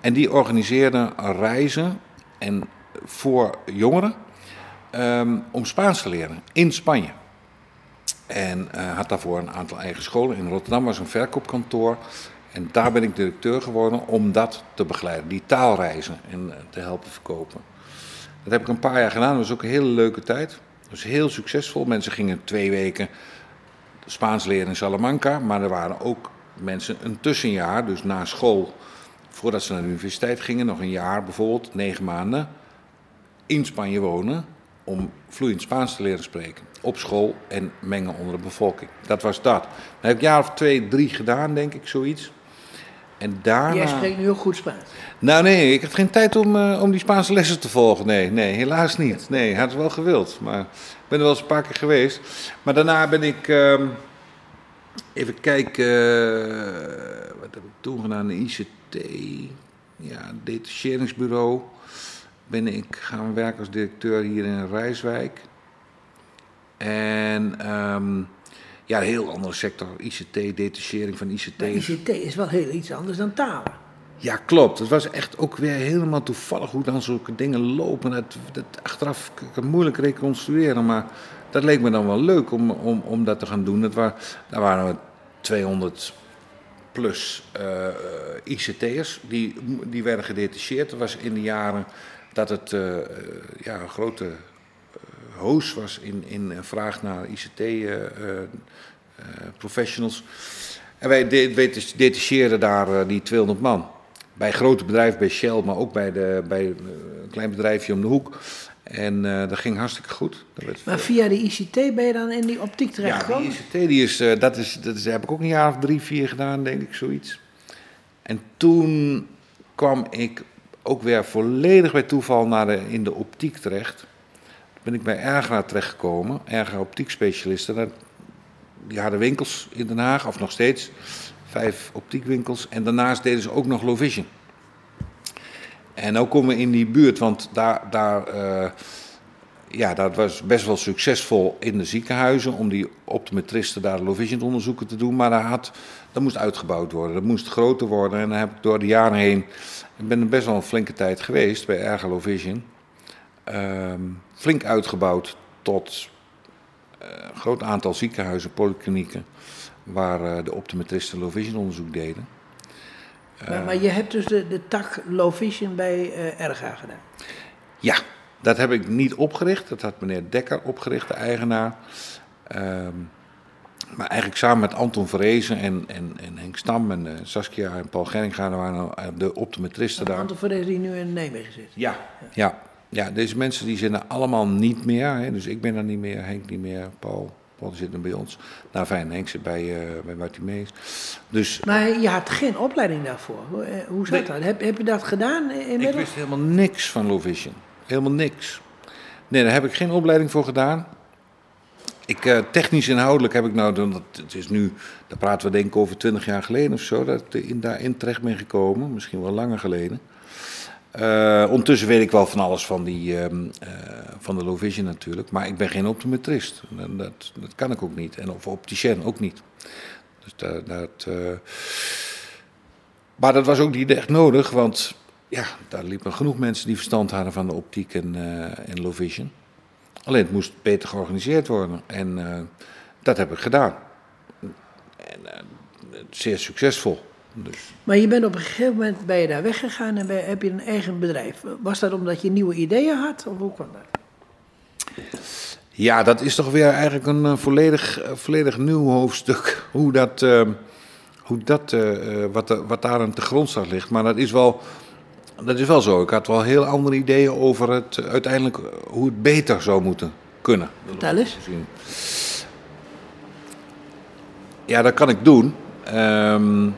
En die organiseerde reizen en voor jongeren um, om Spaans te leren in Spanje. En uh, had daarvoor een aantal eigen scholen. In Rotterdam was een verkoopkantoor. En daar ben ik directeur geworden om dat te begeleiden, die taalreizen en te helpen verkopen. Dat heb ik een paar jaar gedaan. Dat was ook een hele leuke tijd. Dat was heel succesvol. Mensen gingen twee weken Spaans leren in Salamanca. Maar er waren ook mensen een tussenjaar, dus na school, voordat ze naar de universiteit gingen, nog een jaar bijvoorbeeld, negen maanden, in Spanje wonen. Om vloeiend Spaans te leren spreken. Op school en mengen onder de bevolking. Dat was dat. Dat heb ik een jaar of twee, drie gedaan, denk ik, zoiets. En daarna... Jij spreekt nu heel goed Spaans. Nou nee, ik had geen tijd om, uh, om die Spaanse lessen te volgen. Nee, nee, helaas niet. Nee, had het wel gewild. Maar ik ben er wel eens een paar keer geweest. Maar daarna ben ik... Uh, even kijken... Uh, wat heb ik toen gedaan? De ICT. Ja, detacheringsbureau. Ben ik gaan werken als directeur hier in Rijswijk. En... Um, ja, een heel andere sector. ICT, detachering van ICT. Maar ICT is wel heel iets anders dan talen. Ja, klopt. Het was echt ook weer helemaal toevallig hoe dan zulke dingen lopen. Dat, dat achteraf kan moeilijk reconstrueren, maar dat leek me dan wel leuk om, om, om dat te gaan doen. Dat waren, daar waren we 200 plus uh, ICT'ers die, die werden gedetacheerd. Dat was in de jaren dat het uh, ja, een grote hoos was in, in vraag naar ICT-professionals. en wij detacheerden daar die 200 man. Bij grote bedrijven, bij Shell, maar ook bij, de, bij een klein bedrijfje om de hoek. En uh, dat ging hartstikke goed. Dat maar via de ICT ben je dan in die optiek terechtgekomen? Ja, die ICT, die is, uh, dat, is, dat is, heb ik ook een jaar of drie, vier gedaan, denk ik, zoiets. En toen kwam ik ook weer volledig bij toeval naar de, in de optiek terecht ben ik bij Ergra terechtgekomen. Ergra optiekspecialisten. Die hadden winkels in Den Haag, of nog steeds. Vijf optiekwinkels. En daarnaast deden ze ook nog low vision. En ook komen we in die buurt, want daar, daar, uh, ja, dat was best wel succesvol in de ziekenhuizen om die optometristen daar low vision onderzoeken te doen. Maar dat, had, dat moest uitgebouwd worden, dat moest groter worden. En dan heb ik door de jaren heen, ik ben er best wel een flinke tijd geweest bij Erga Low Vision. Ehm, flink uitgebouwd tot uh, een groot aantal ziekenhuizen, polyklinieken, waar uh, de optometristen low vision onderzoek deden. Maar, maar, je hebt dus de, de tak low vision bij Erga gedaan? Ja, dat heb ik niet opgericht. Dat had meneer Dekker opgericht, de eigenaar. Um, maar eigenlijk samen met Anton Verrezen en, en, en Henk Stam en uh, Saskia en Paul Geringa waren de optometristen daar. Anton Verrezen die nu in Nijmegen zit? Ja, ja. ja ja, deze mensen die zijn er allemaal niet meer. Hè. Dus ik ben er niet meer, Henk niet meer, Paul Paul zit nu bij ons. Nou fijn, Henk zit bij, uh, bij Bartimeus. Dus, maar je had geen opleiding daarvoor. Hoe, hoe zat dat? Heb, heb je dat gedaan inmiddels? Ik wist helemaal niks van low vision. Helemaal niks. Nee, daar heb ik geen opleiding voor gedaan. Ik, uh, technisch inhoudelijk heb ik nou, dat, het is nu, daar praten we denk ik over twintig jaar geleden of zo, dat ik in, daarin terecht ben gekomen, misschien wel langer geleden. Uh, ondertussen weet ik wel van alles van, die, uh, uh, van de low vision natuurlijk, maar ik ben geen optometrist. Dat, dat, kan ik ook niet, en of opticien ook niet. Dus dat, dat maar dat was ook niet echt nodig, want ja, daar liepen genoeg mensen die verstand hadden van de optiek en, en low vision. Alleen het moest beter georganiseerd worden. En dat heb ik gedaan. En, zeer succesvol. Dus. Maar je bent op een gegeven moment ben je daar weggegaan en ben, heb je een eigen bedrijf. Was dat omdat je nieuwe ideeën had of hoe kwam dat? Ja, dat is toch weer eigenlijk een uh, volledig, volledig nieuw hoofdstuk. Hoe dat, hoe dat wat, wat daar aan de grondslag ligt. Maar dat is wel dat is wel zo. Ik had wel heel andere ideeën over het uiteindelijk hoe het beter zou moeten kunnen. Vertel eens. Ja, dat kan ik doen. Um,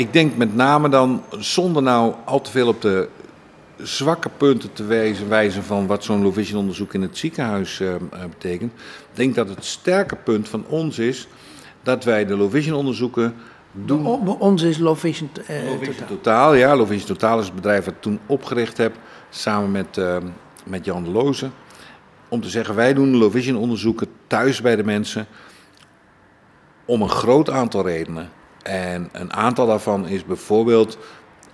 ik denk met name dan, zonder nou al te veel op de zwakke punten te wijzen, wijzen van wat zo'n low vision onderzoek in het ziekenhuis uh, betekent. Ik denk dat het sterke punt van ons is dat wij de low vision onderzoeken doen. Ons is Low Vision, uh, Low Vision Totaal. Totaal. Ja, Low Vision Totaal is het bedrijf dat ik toen opgericht heb, samen met, uh, met Jan de Loze. Om te zeggen, wij doen Low Vision onderzoeken thuis bij de mensen om een groot aantal redenen. En een aantal daarvan is bijvoorbeeld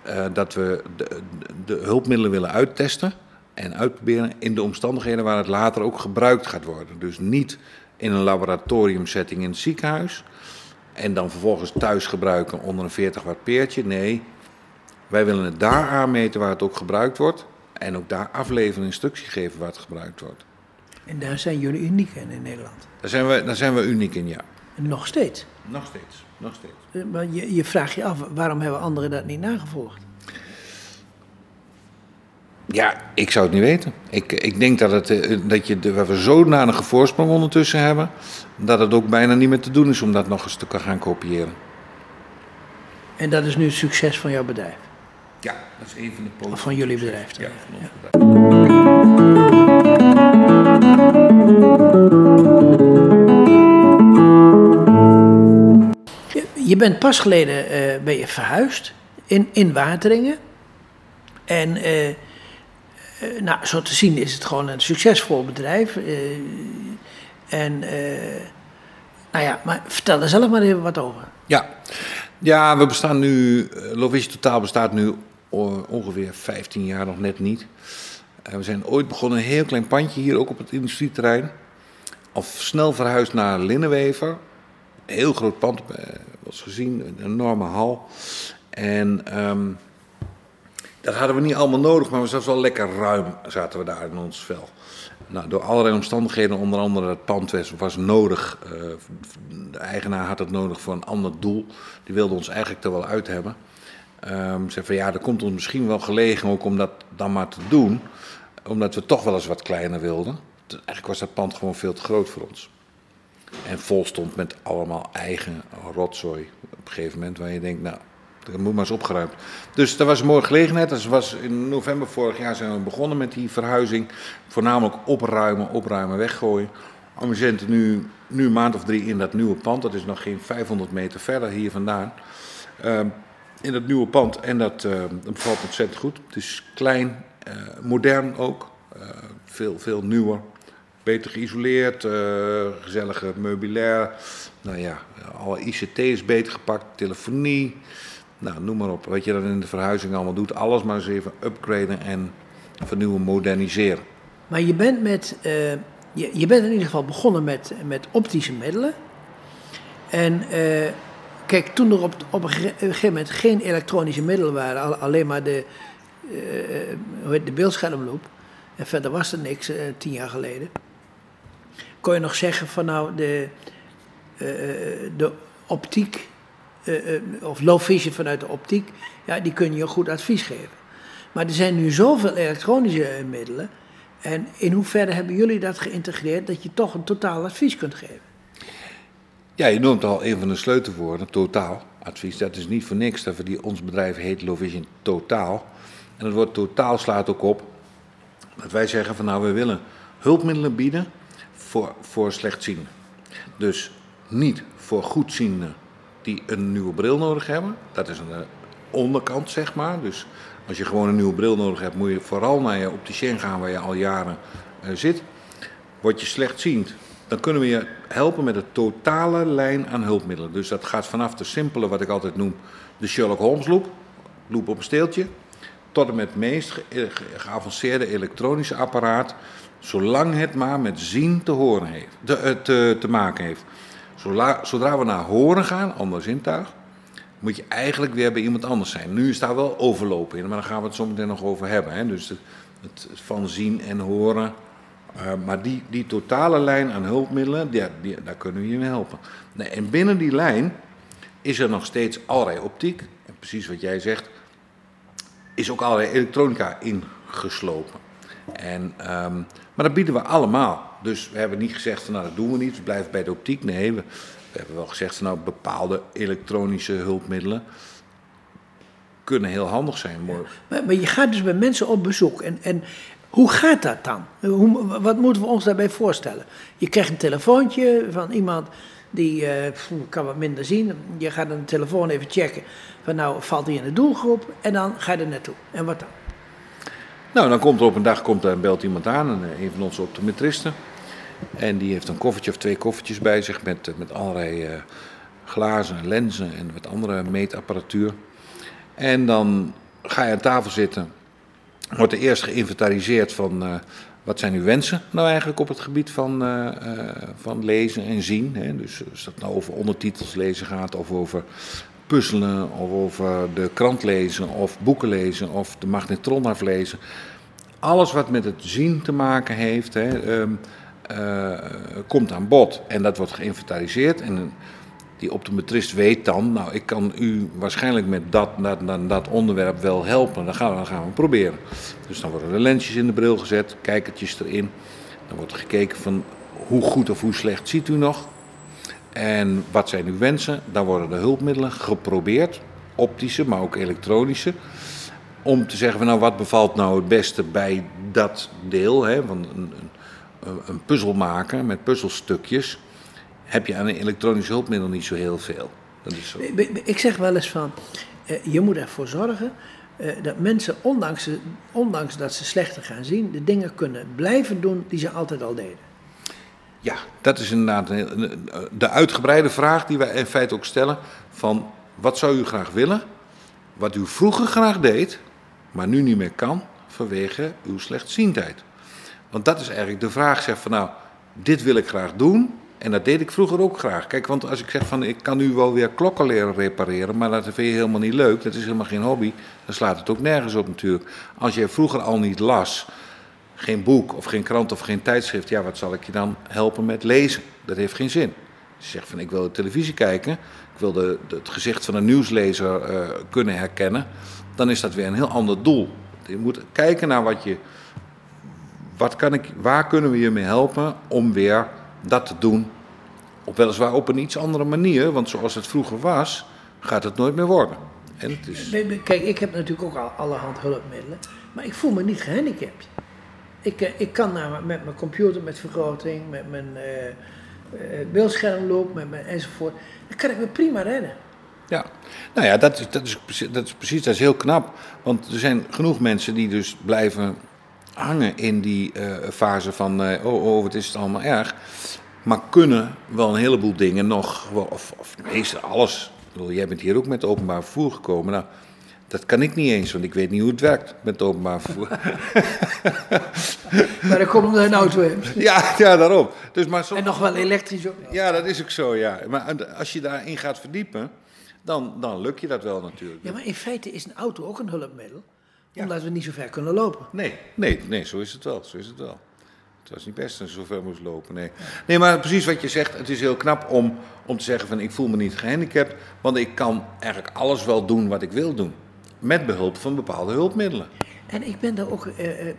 uh, dat we de, de, hulpmiddelen willen uittesten en uitproberen in de omstandigheden waar het later ook gebruikt gaat worden. Dus niet in een laboratoriumsetting in het ziekenhuis, en dan vervolgens thuis gebruiken onder een 40 watt peertje. Nee, wij willen het daar aanmeten waar het ook gebruikt wordt. En ook daar afleveren en instructie geven waar het gebruikt wordt. En daar zijn jullie uniek in in Nederland? Daar zijn we, daar zijn we uniek in, ja. Nog steeds? Nog steeds, nog steeds. Eh, maar je, je vraagt je af, waarom hebben anderen dat niet nagevolgd? Ja, ik zou het niet weten. Ik, ik denk dat, het, eh, dat je, waar we zodanige voorsprong ondertussen hebben, dat het ook bijna niet meer te doen is om dat nog eens te gaan kopiëren. En dat is nu het succes van jouw bedrijf? Ja, dat is een van de. Of van jullie bedrijf? Dan. Ja, van ons bedrijf. Je bent pas geleden uh, ben je verhuisd in, in Wateringen. En uh, uh, nou, zo te zien is het gewoon een succesvol bedrijf. en nou ja, maar vertel er zelf maar even wat over. Ja, ja we bestaan nu, Lovish Totaal bestaat nu ongeveer 15 jaar, nog net niet. we zijn ooit begonnen, een heel klein pandje hier ook op het industrieterrein. Al snel verhuisd naar Linnenwever. Heel groot pand, was gezien, een enorme hal. En um, dat hadden we niet allemaal nodig, maar we zaten wel lekker ruim, zaten we daar in ons vel. Nou, door allerlei omstandigheden, onder andere het pand was nodig. Uh, de eigenaar had het nodig voor een ander doel. Die wilde ons eigenlijk er wel uit hebben. Um, zei van ja, dat komt ons misschien wel gelegen ook om dat dan maar te doen. Omdat we toch wel eens wat kleiner wilden. Eigenlijk was dat pand gewoon veel te groot voor ons. En vol stond met allemaal eigen rotzooi op een gegeven moment. Waar je denkt, nou, dat moet maar eens opgeruimd. Dus dat was een mooie gelegenheid. Dat was in november vorig jaar zijn we begonnen met die verhuizing. Voornamelijk opruimen, opruimen, weggooien. En we zitten nu, nu een maand of drie in dat nieuwe pand. Dat is nog geen 500 meter verder hier vandaan. Uh, in dat nieuwe pand. En dat, uh, dat bevalt ontzettend goed. Het is klein, uh, modern ook. Uh, veel, veel nieuwer. Beter geïsoleerd, gezellige meubilair. Nou ja, alle ICT is beter gepakt, telefonie. Nou, noem maar op. Wat je dan in de verhuizing allemaal doet. Alles maar eens even upgraden en vernieuwen, moderniseren. Maar je bent, met, uh, je, je, bent in ieder geval begonnen met, met optische middelen. En uh, kijk, toen er op, op een gegeven moment geen elektronische middelen waren, alleen maar de, uh, de beeldschermloop. En verder was er niks tien jaar geleden. Kon je nog zeggen van nou, de, de optiek uh, of low vision vanuit de optiek, ja, die kun je goed advies geven. Maar er zijn nu zoveel elektronische middelen. En in hoeverre hebben jullie dat geïntegreerd dat je toch een totaal advies kunt geven? Ja, je noemt al een van de sleutelwoorden, totaal. Advies, dat is niet voor niks. Dat we die, ons bedrijf heet Lovision Totaal. En het woord totaal slaat ook op dat wij zeggen van nou, we willen hulpmiddelen bieden voor, voor slechtzienden. Dus niet voor goedzienden die een nieuwe bril nodig hebben. Dat is aan de onderkant, zeg maar. Dus als je gewoon een nieuwe bril nodig hebt, moet je vooral naar je opticien gaan waar je al jaren uh, zit. Word je slechtziend, dan kunnen we je helpen met een totale lijn aan hulpmiddelen. Dus dat gaat vanaf de simpele, wat ik altijd noem, de Sherlock Holmes loop, loop op een steeltje, tot en met het meest ge geavanceerde elektronische apparaat, zolang het maar met zien te, horen heeft, te, eh, te, te maken heeft. Zodra, zodra we naar horen gaan, ander zintuig, moet je eigenlijk weer bij iemand anders zijn. Nu is daar wel overlopen in, maar daar gaan we het zo meteen nog over hebben. Hè? Dus het, van zien en horen. Uh, maar die, die totale lijn aan hulpmiddelen, die, die, daar kunnen we je mee helpen. Nee, en binnen die lijn is er nog steeds allerlei optiek. En precies wat jij zegt, is ook allerlei elektronica ingeslopen. En, um, maar dat bieden we allemaal. Dus we hebben niet gezegd van nou dat doen we niet, we blijven bij de optiek. Nee, we, hebben wel gezegd van nou bepaalde elektronische hulpmiddelen kunnen heel handig zijn. Maar, maar, je gaat dus bij mensen op bezoek. En, en hoe gaat dat dan? Hoe, wat moeten we ons daarbij voorstellen? Je krijgt een telefoontje van iemand die uh, kan wat minder zien. Je gaat een telefoon even checken. Van nou valt hij in de doelgroep en dan ga je er naartoe. En wat dan? Nou, dan komt er op een dag komt er, belt iemand aan, een van onze optometristen. En die heeft een koffertje of twee koffertjes bij zich met, met allerlei uh, glazen, lenzen en wat andere meetapparatuur. En dan ga je aan tafel zitten. Wordt er eerst geïnventariseerd van wat zijn uw wensen nou eigenlijk op het gebied van, van lezen en zien. Hè? Dus als dat nou over ondertitels lezen gaat of over puzzelen of over de krant lezen of boeken lezen of de magnetron aflezen. Alles wat met het zien te maken heeft, hè, um, uh, komt aan bod. En dat wordt geïnventariseerd. En die optometrist weet dan, nou, ik kan u waarschijnlijk met dat, dat, dat, onderwerp wel helpen. Dan gaan, we, dan gaan we proberen. Dus dan worden er lensjes in de bril gezet, kijkertjes erin. Dan wordt gekeken van hoe goed of hoe slecht ziet u nog. En wat zijn uw wensen? Dan worden de hulpmiddelen geprobeerd, optische, maar ook elektronische. Om te zeggen van nou wat bevalt nou het beste bij dat deel. Hè? Een, een, een puzzel maken met puzzelstukjes heb je aan een elektronisch hulpmiddel niet zo heel veel. Dat is zo. Ik zeg wel eens van, eh, je moet ervoor zorgen eh, dat mensen, ondanks, ondanks dat ze slechter gaan zien, de dingen kunnen blijven doen die ze altijd al deden. Ja, dat is inderdaad de uitgebreide vraag die wij in feite ook stellen: van wat zou u graag willen, wat u vroeger graag deed, maar nu niet meer kan vanwege uw slechtziendheid? Want dat is eigenlijk de vraag, zeg van nou, dit wil ik graag doen, en dat deed ik vroeger ook graag. Kijk, want als ik zeg van ik kan nu wel weer klokken leren repareren, maar dat vind je helemaal niet leuk, dat is helemaal geen hobby, dan slaat het ook nergens op natuurlijk. Als je vroeger al niet las, geen boek of geen krant of geen tijdschrift, ja, wat zal ik je dan helpen met lezen? Dat heeft geen zin. Je zegt van ik wil de televisie kijken, ik wil de, het gezicht van een nieuwslezer uh, kunnen herkennen, dan is dat weer een heel ander doel. Je moet kijken naar wat je, wat kan ik, waar kunnen we je mee helpen om weer dat te doen. Op weliswaar op een iets andere manier, want zoals het vroeger was, gaat het nooit meer worden. En het is... Kijk, ik heb natuurlijk ook al allerhand hulpmiddelen, maar ik voel me niet gehandicapt. Ik, eh, ik kan nou met mijn computer, met vergroting, met mijn uh, uh, beeldschermloop, met mijn enzovoort, dan kan ik me prima redden. Ja, nou ja, dat is, dat, is, dat is precies, dat is heel knap. Want er zijn genoeg mensen die dus blijven hangen in die fase van, oh, oh, wat is het allemaal erg. Maar kunnen wel een heleboel dingen nog, of, of meestal alles. Ik bedoel, jij bent hier ook met openbaar vervoer gekomen. Nou, dat kan ik niet eens, want ik weet niet hoe het werkt met openbaar vervoer. maar dan komt er een auto in. Ja, ja daarom. Dus maar En nog wel elektrisch ook. Ja, dat is ook zo, ja. Maar als je daarin gaat verdiepen, dan, dan lukt je dat wel natuurlijk. Ja, maar in feite is een auto ook een hulpmiddel omdat we niet zo ver kunnen lopen. Nee, nee, nee, zo is het wel. Zo is het wel. Het was niet best dat ze zo ver moest lopen. Nee. nee, maar precies wat je zegt. Het is heel knap om, om te zeggen van ik voel me niet gehandicapt. Want ik kan eigenlijk alles wel doen wat ik wil doen. Met behulp van bepaalde hulpmiddelen. En ik ben daar ook, uh, uh,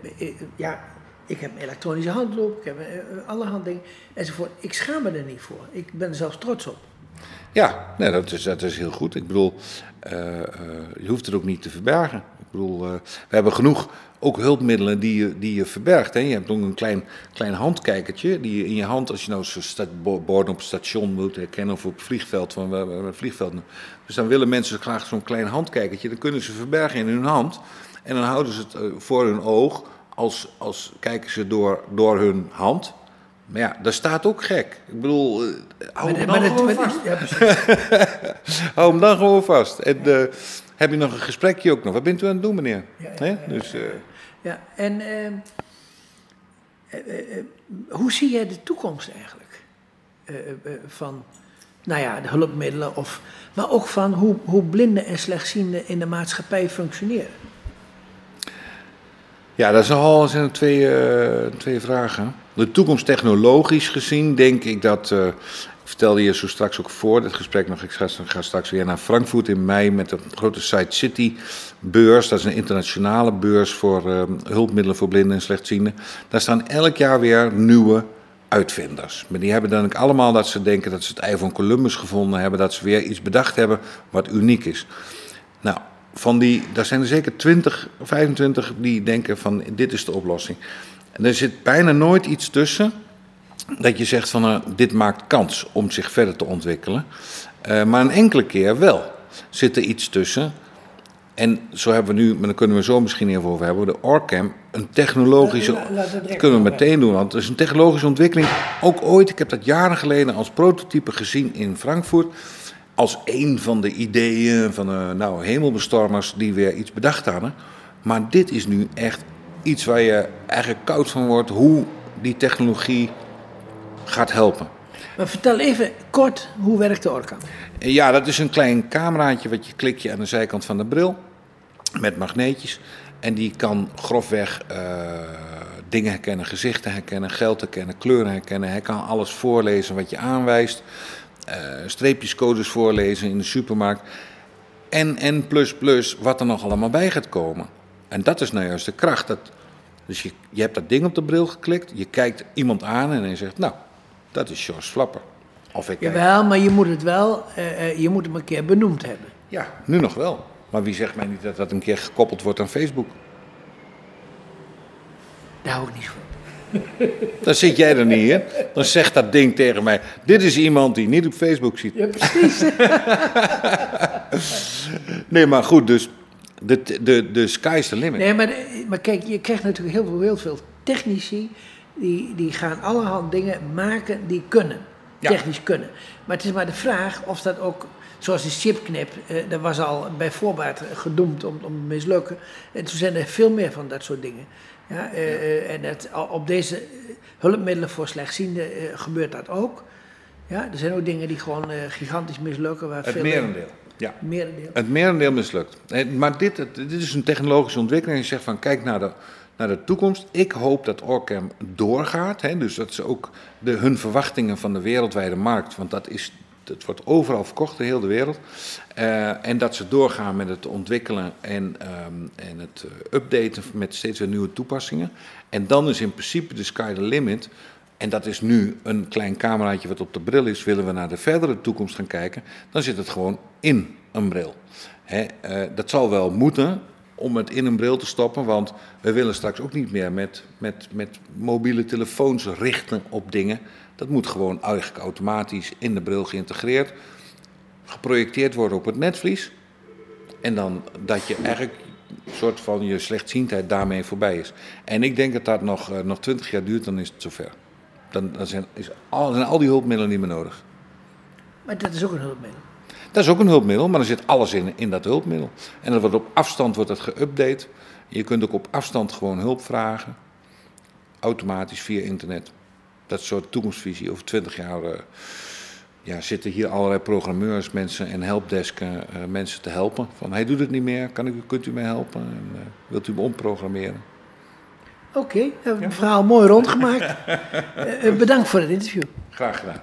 ja, Ik heb een elektronische handloop, ik heb uh, alle handdingen enzovoort. Ik schaam me er niet voor. Ik ben er zelfs trots op. Ja, nee, dat, is, dat is heel goed. Ik bedoel, je hoeft het ook niet te verbergen. Ik bedoel, we hebben genoeg ook hulpmiddelen die je, die je verbergt. Hè. Je hebt ook een klein, klein handkijkertje die je in je hand, als je nou borden op het station moet herkennen of op het vliegveld, van vliegveld. Dus dan willen mensen graag zo'n klein handkijkertje, dan kunnen ze verbergen in hun hand. En dan houden ze het eh, voor hun oog als, als kijken ze door, door hun hand. Maar ja, dat staat ook gek. Ik bedoel, uh, hou hem dan gewoon vast. Ja, hou hem dan gewoon vast. En uh, heb je nog een gesprekje ook nog? Wat bent u aan het doen, meneer? Ja, ja, ja dus, uh, ja en ehm, hoe zie jij de toekomst eigenlijk? van, nou ja, de hulpmiddelen, of, maar ook van hoe, hoe blinden en slechtzienden in de maatschappij functioneren? Ja, dat zijn al zijn twee, uh, twee vragen. De toekomst technologisch gezien denk ik dat. Ik vertelde je zo straks ook voor dit gesprek nog. Ik ga, straks weer naar Frankfurt in mei met de grote Site City beurs. Dat is een internationale beurs voor uh, hulpmiddelen voor blinden en slechtzienden. Daar staan elk jaar weer nieuwe uitvinders. Maar die hebben dan ook allemaal dat ze denken dat ze het ei van Columbus gevonden hebben. Dat ze weer iets bedacht hebben wat uniek is. Nou, van die, daar zijn er zeker 20, 25 die denken van dit is de oplossing. En er zit bijna nooit iets tussen dat je zegt van uh, dit maakt kans om zich verder te ontwikkelen. Uh, maar een enkele keer wel zit er iets tussen. En zo hebben we nu, maar daar kunnen we zo misschien even over hebben, de Orcam, een technologische. Dat kunnen we meteen doen, want het is een technologische ontwikkeling. Ook ooit, ik heb dat jaren geleden als prototype gezien in Frankfurt als een van de ideeën van uh, nou, hemelbestormers die weer iets bedacht hadden. Maar dit is nu echt iets waar je eigenlijk koud van wordt hoe die technologie gaat helpen. Maar vertel even kort, hoe werkt de Orca? Ja, dat is een klein cameraatje wat je klik je aan de zijkant van de bril met magneetjes. En die kan grofweg uh, dingen herkennen, gezichten herkennen, geld herkennen, kleuren herkennen. Hij kan alles voorlezen wat je aanwijst streepjescodes voorlezen in de supermarkt. En, en plus plus wat er nog allemaal bij gaat komen. En dat is nou juist de kracht. Dat, dus je, je hebt dat ding op de bril geklikt, je kijkt iemand aan en je zegt, nou, dat is George Flapper. Of ik Jawel, maar je moet het wel, uh, je moet hem een keer benoemd hebben. Ja, nu nog wel. Maar wie zegt mij niet dat dat een keer gekoppeld wordt aan Facebook? Daar hou ik niet voor. Dan zit jij er niet in. Dan zegt dat ding tegen mij: Dit is iemand die niet op Facebook ziet. Ja, precies. nee, maar goed, dus de, de, de sky is the limit. Nee, maar, maar kijk, je krijgt natuurlijk heel veel, heel veel technici. Die, die gaan allerhand dingen maken die kunnen. Technisch kunnen. Maar het is maar de vraag of dat ook zoals die chipknip, eh, dat was al bij voorbaat gedoemd om, om te mislukken. En toen zijn er veel meer van dat soort dingen. Ja, uh, uh, en het, op deze hulpmiddelen voor slechtzienden uh, gebeurt dat ook. Ja, er zijn ook dingen die gewoon gigantisch mislukken. Waar het veel merendeel. Ja. merendeel. Het merendeel mislukt. Maar dit, dit is een technologische ontwikkeling. Je zegt van kijk naar de, naar de toekomst. Ik hoop dat Orcam doorgaat. Hè, dus dat ze ook de, hun verwachtingen van de wereldwijde markt, want dat is het wordt overal verkocht de wereld. Uh, en dat ze doorgaan met het ontwikkelen en, um, en het eh, updaten met steeds weer nieuwe toepassingen. En dan is in principe de sky the limit. En dat is nu een klein cameraatje wat op de bril is. Willen we naar de verdere toekomst gaan kijken, dan zit het gewoon in een bril. Hè, uh, dat zal wel moeten om het in een bril te stoppen, want we willen straks ook niet meer met, met, met mobiele telefoons richten op dingen. Dat moet gewoon eigenlijk automatisch in de bril geïntegreerd, geprojecteerd worden op het netvlies. En dan dat je eigenlijk een soort van je slechtziendheid daarmee voorbij is. En ik denk dat dat nog, uh, nog 20 jaar duurt, dan is het zover. Dan, dan zijn, is al, zijn al die hulpmiddelen niet meer nodig. Maar dat is ook een hulpmiddel. Dat is ook een hulpmiddel, maar er zit alles in, in dat hulpmiddel. En dat wordt op afstand wordt dat geüpdate. Je kunt ook op afstand gewoon hulp vragen. Automatisch via internet dat soort toekomstvisie. Over twintig jaar uh, ja, zitten hier allerlei programmeurs, mensen en helpdesken uh, mensen te helpen. Van hij doet het niet meer, kan ik, kunt u mij helpen? En, uh, wilt u me omprogrammeren? Oké, okay, hebben we een verhaal mooi rondgemaakt. bedankt voor het interview. Graag gedaan.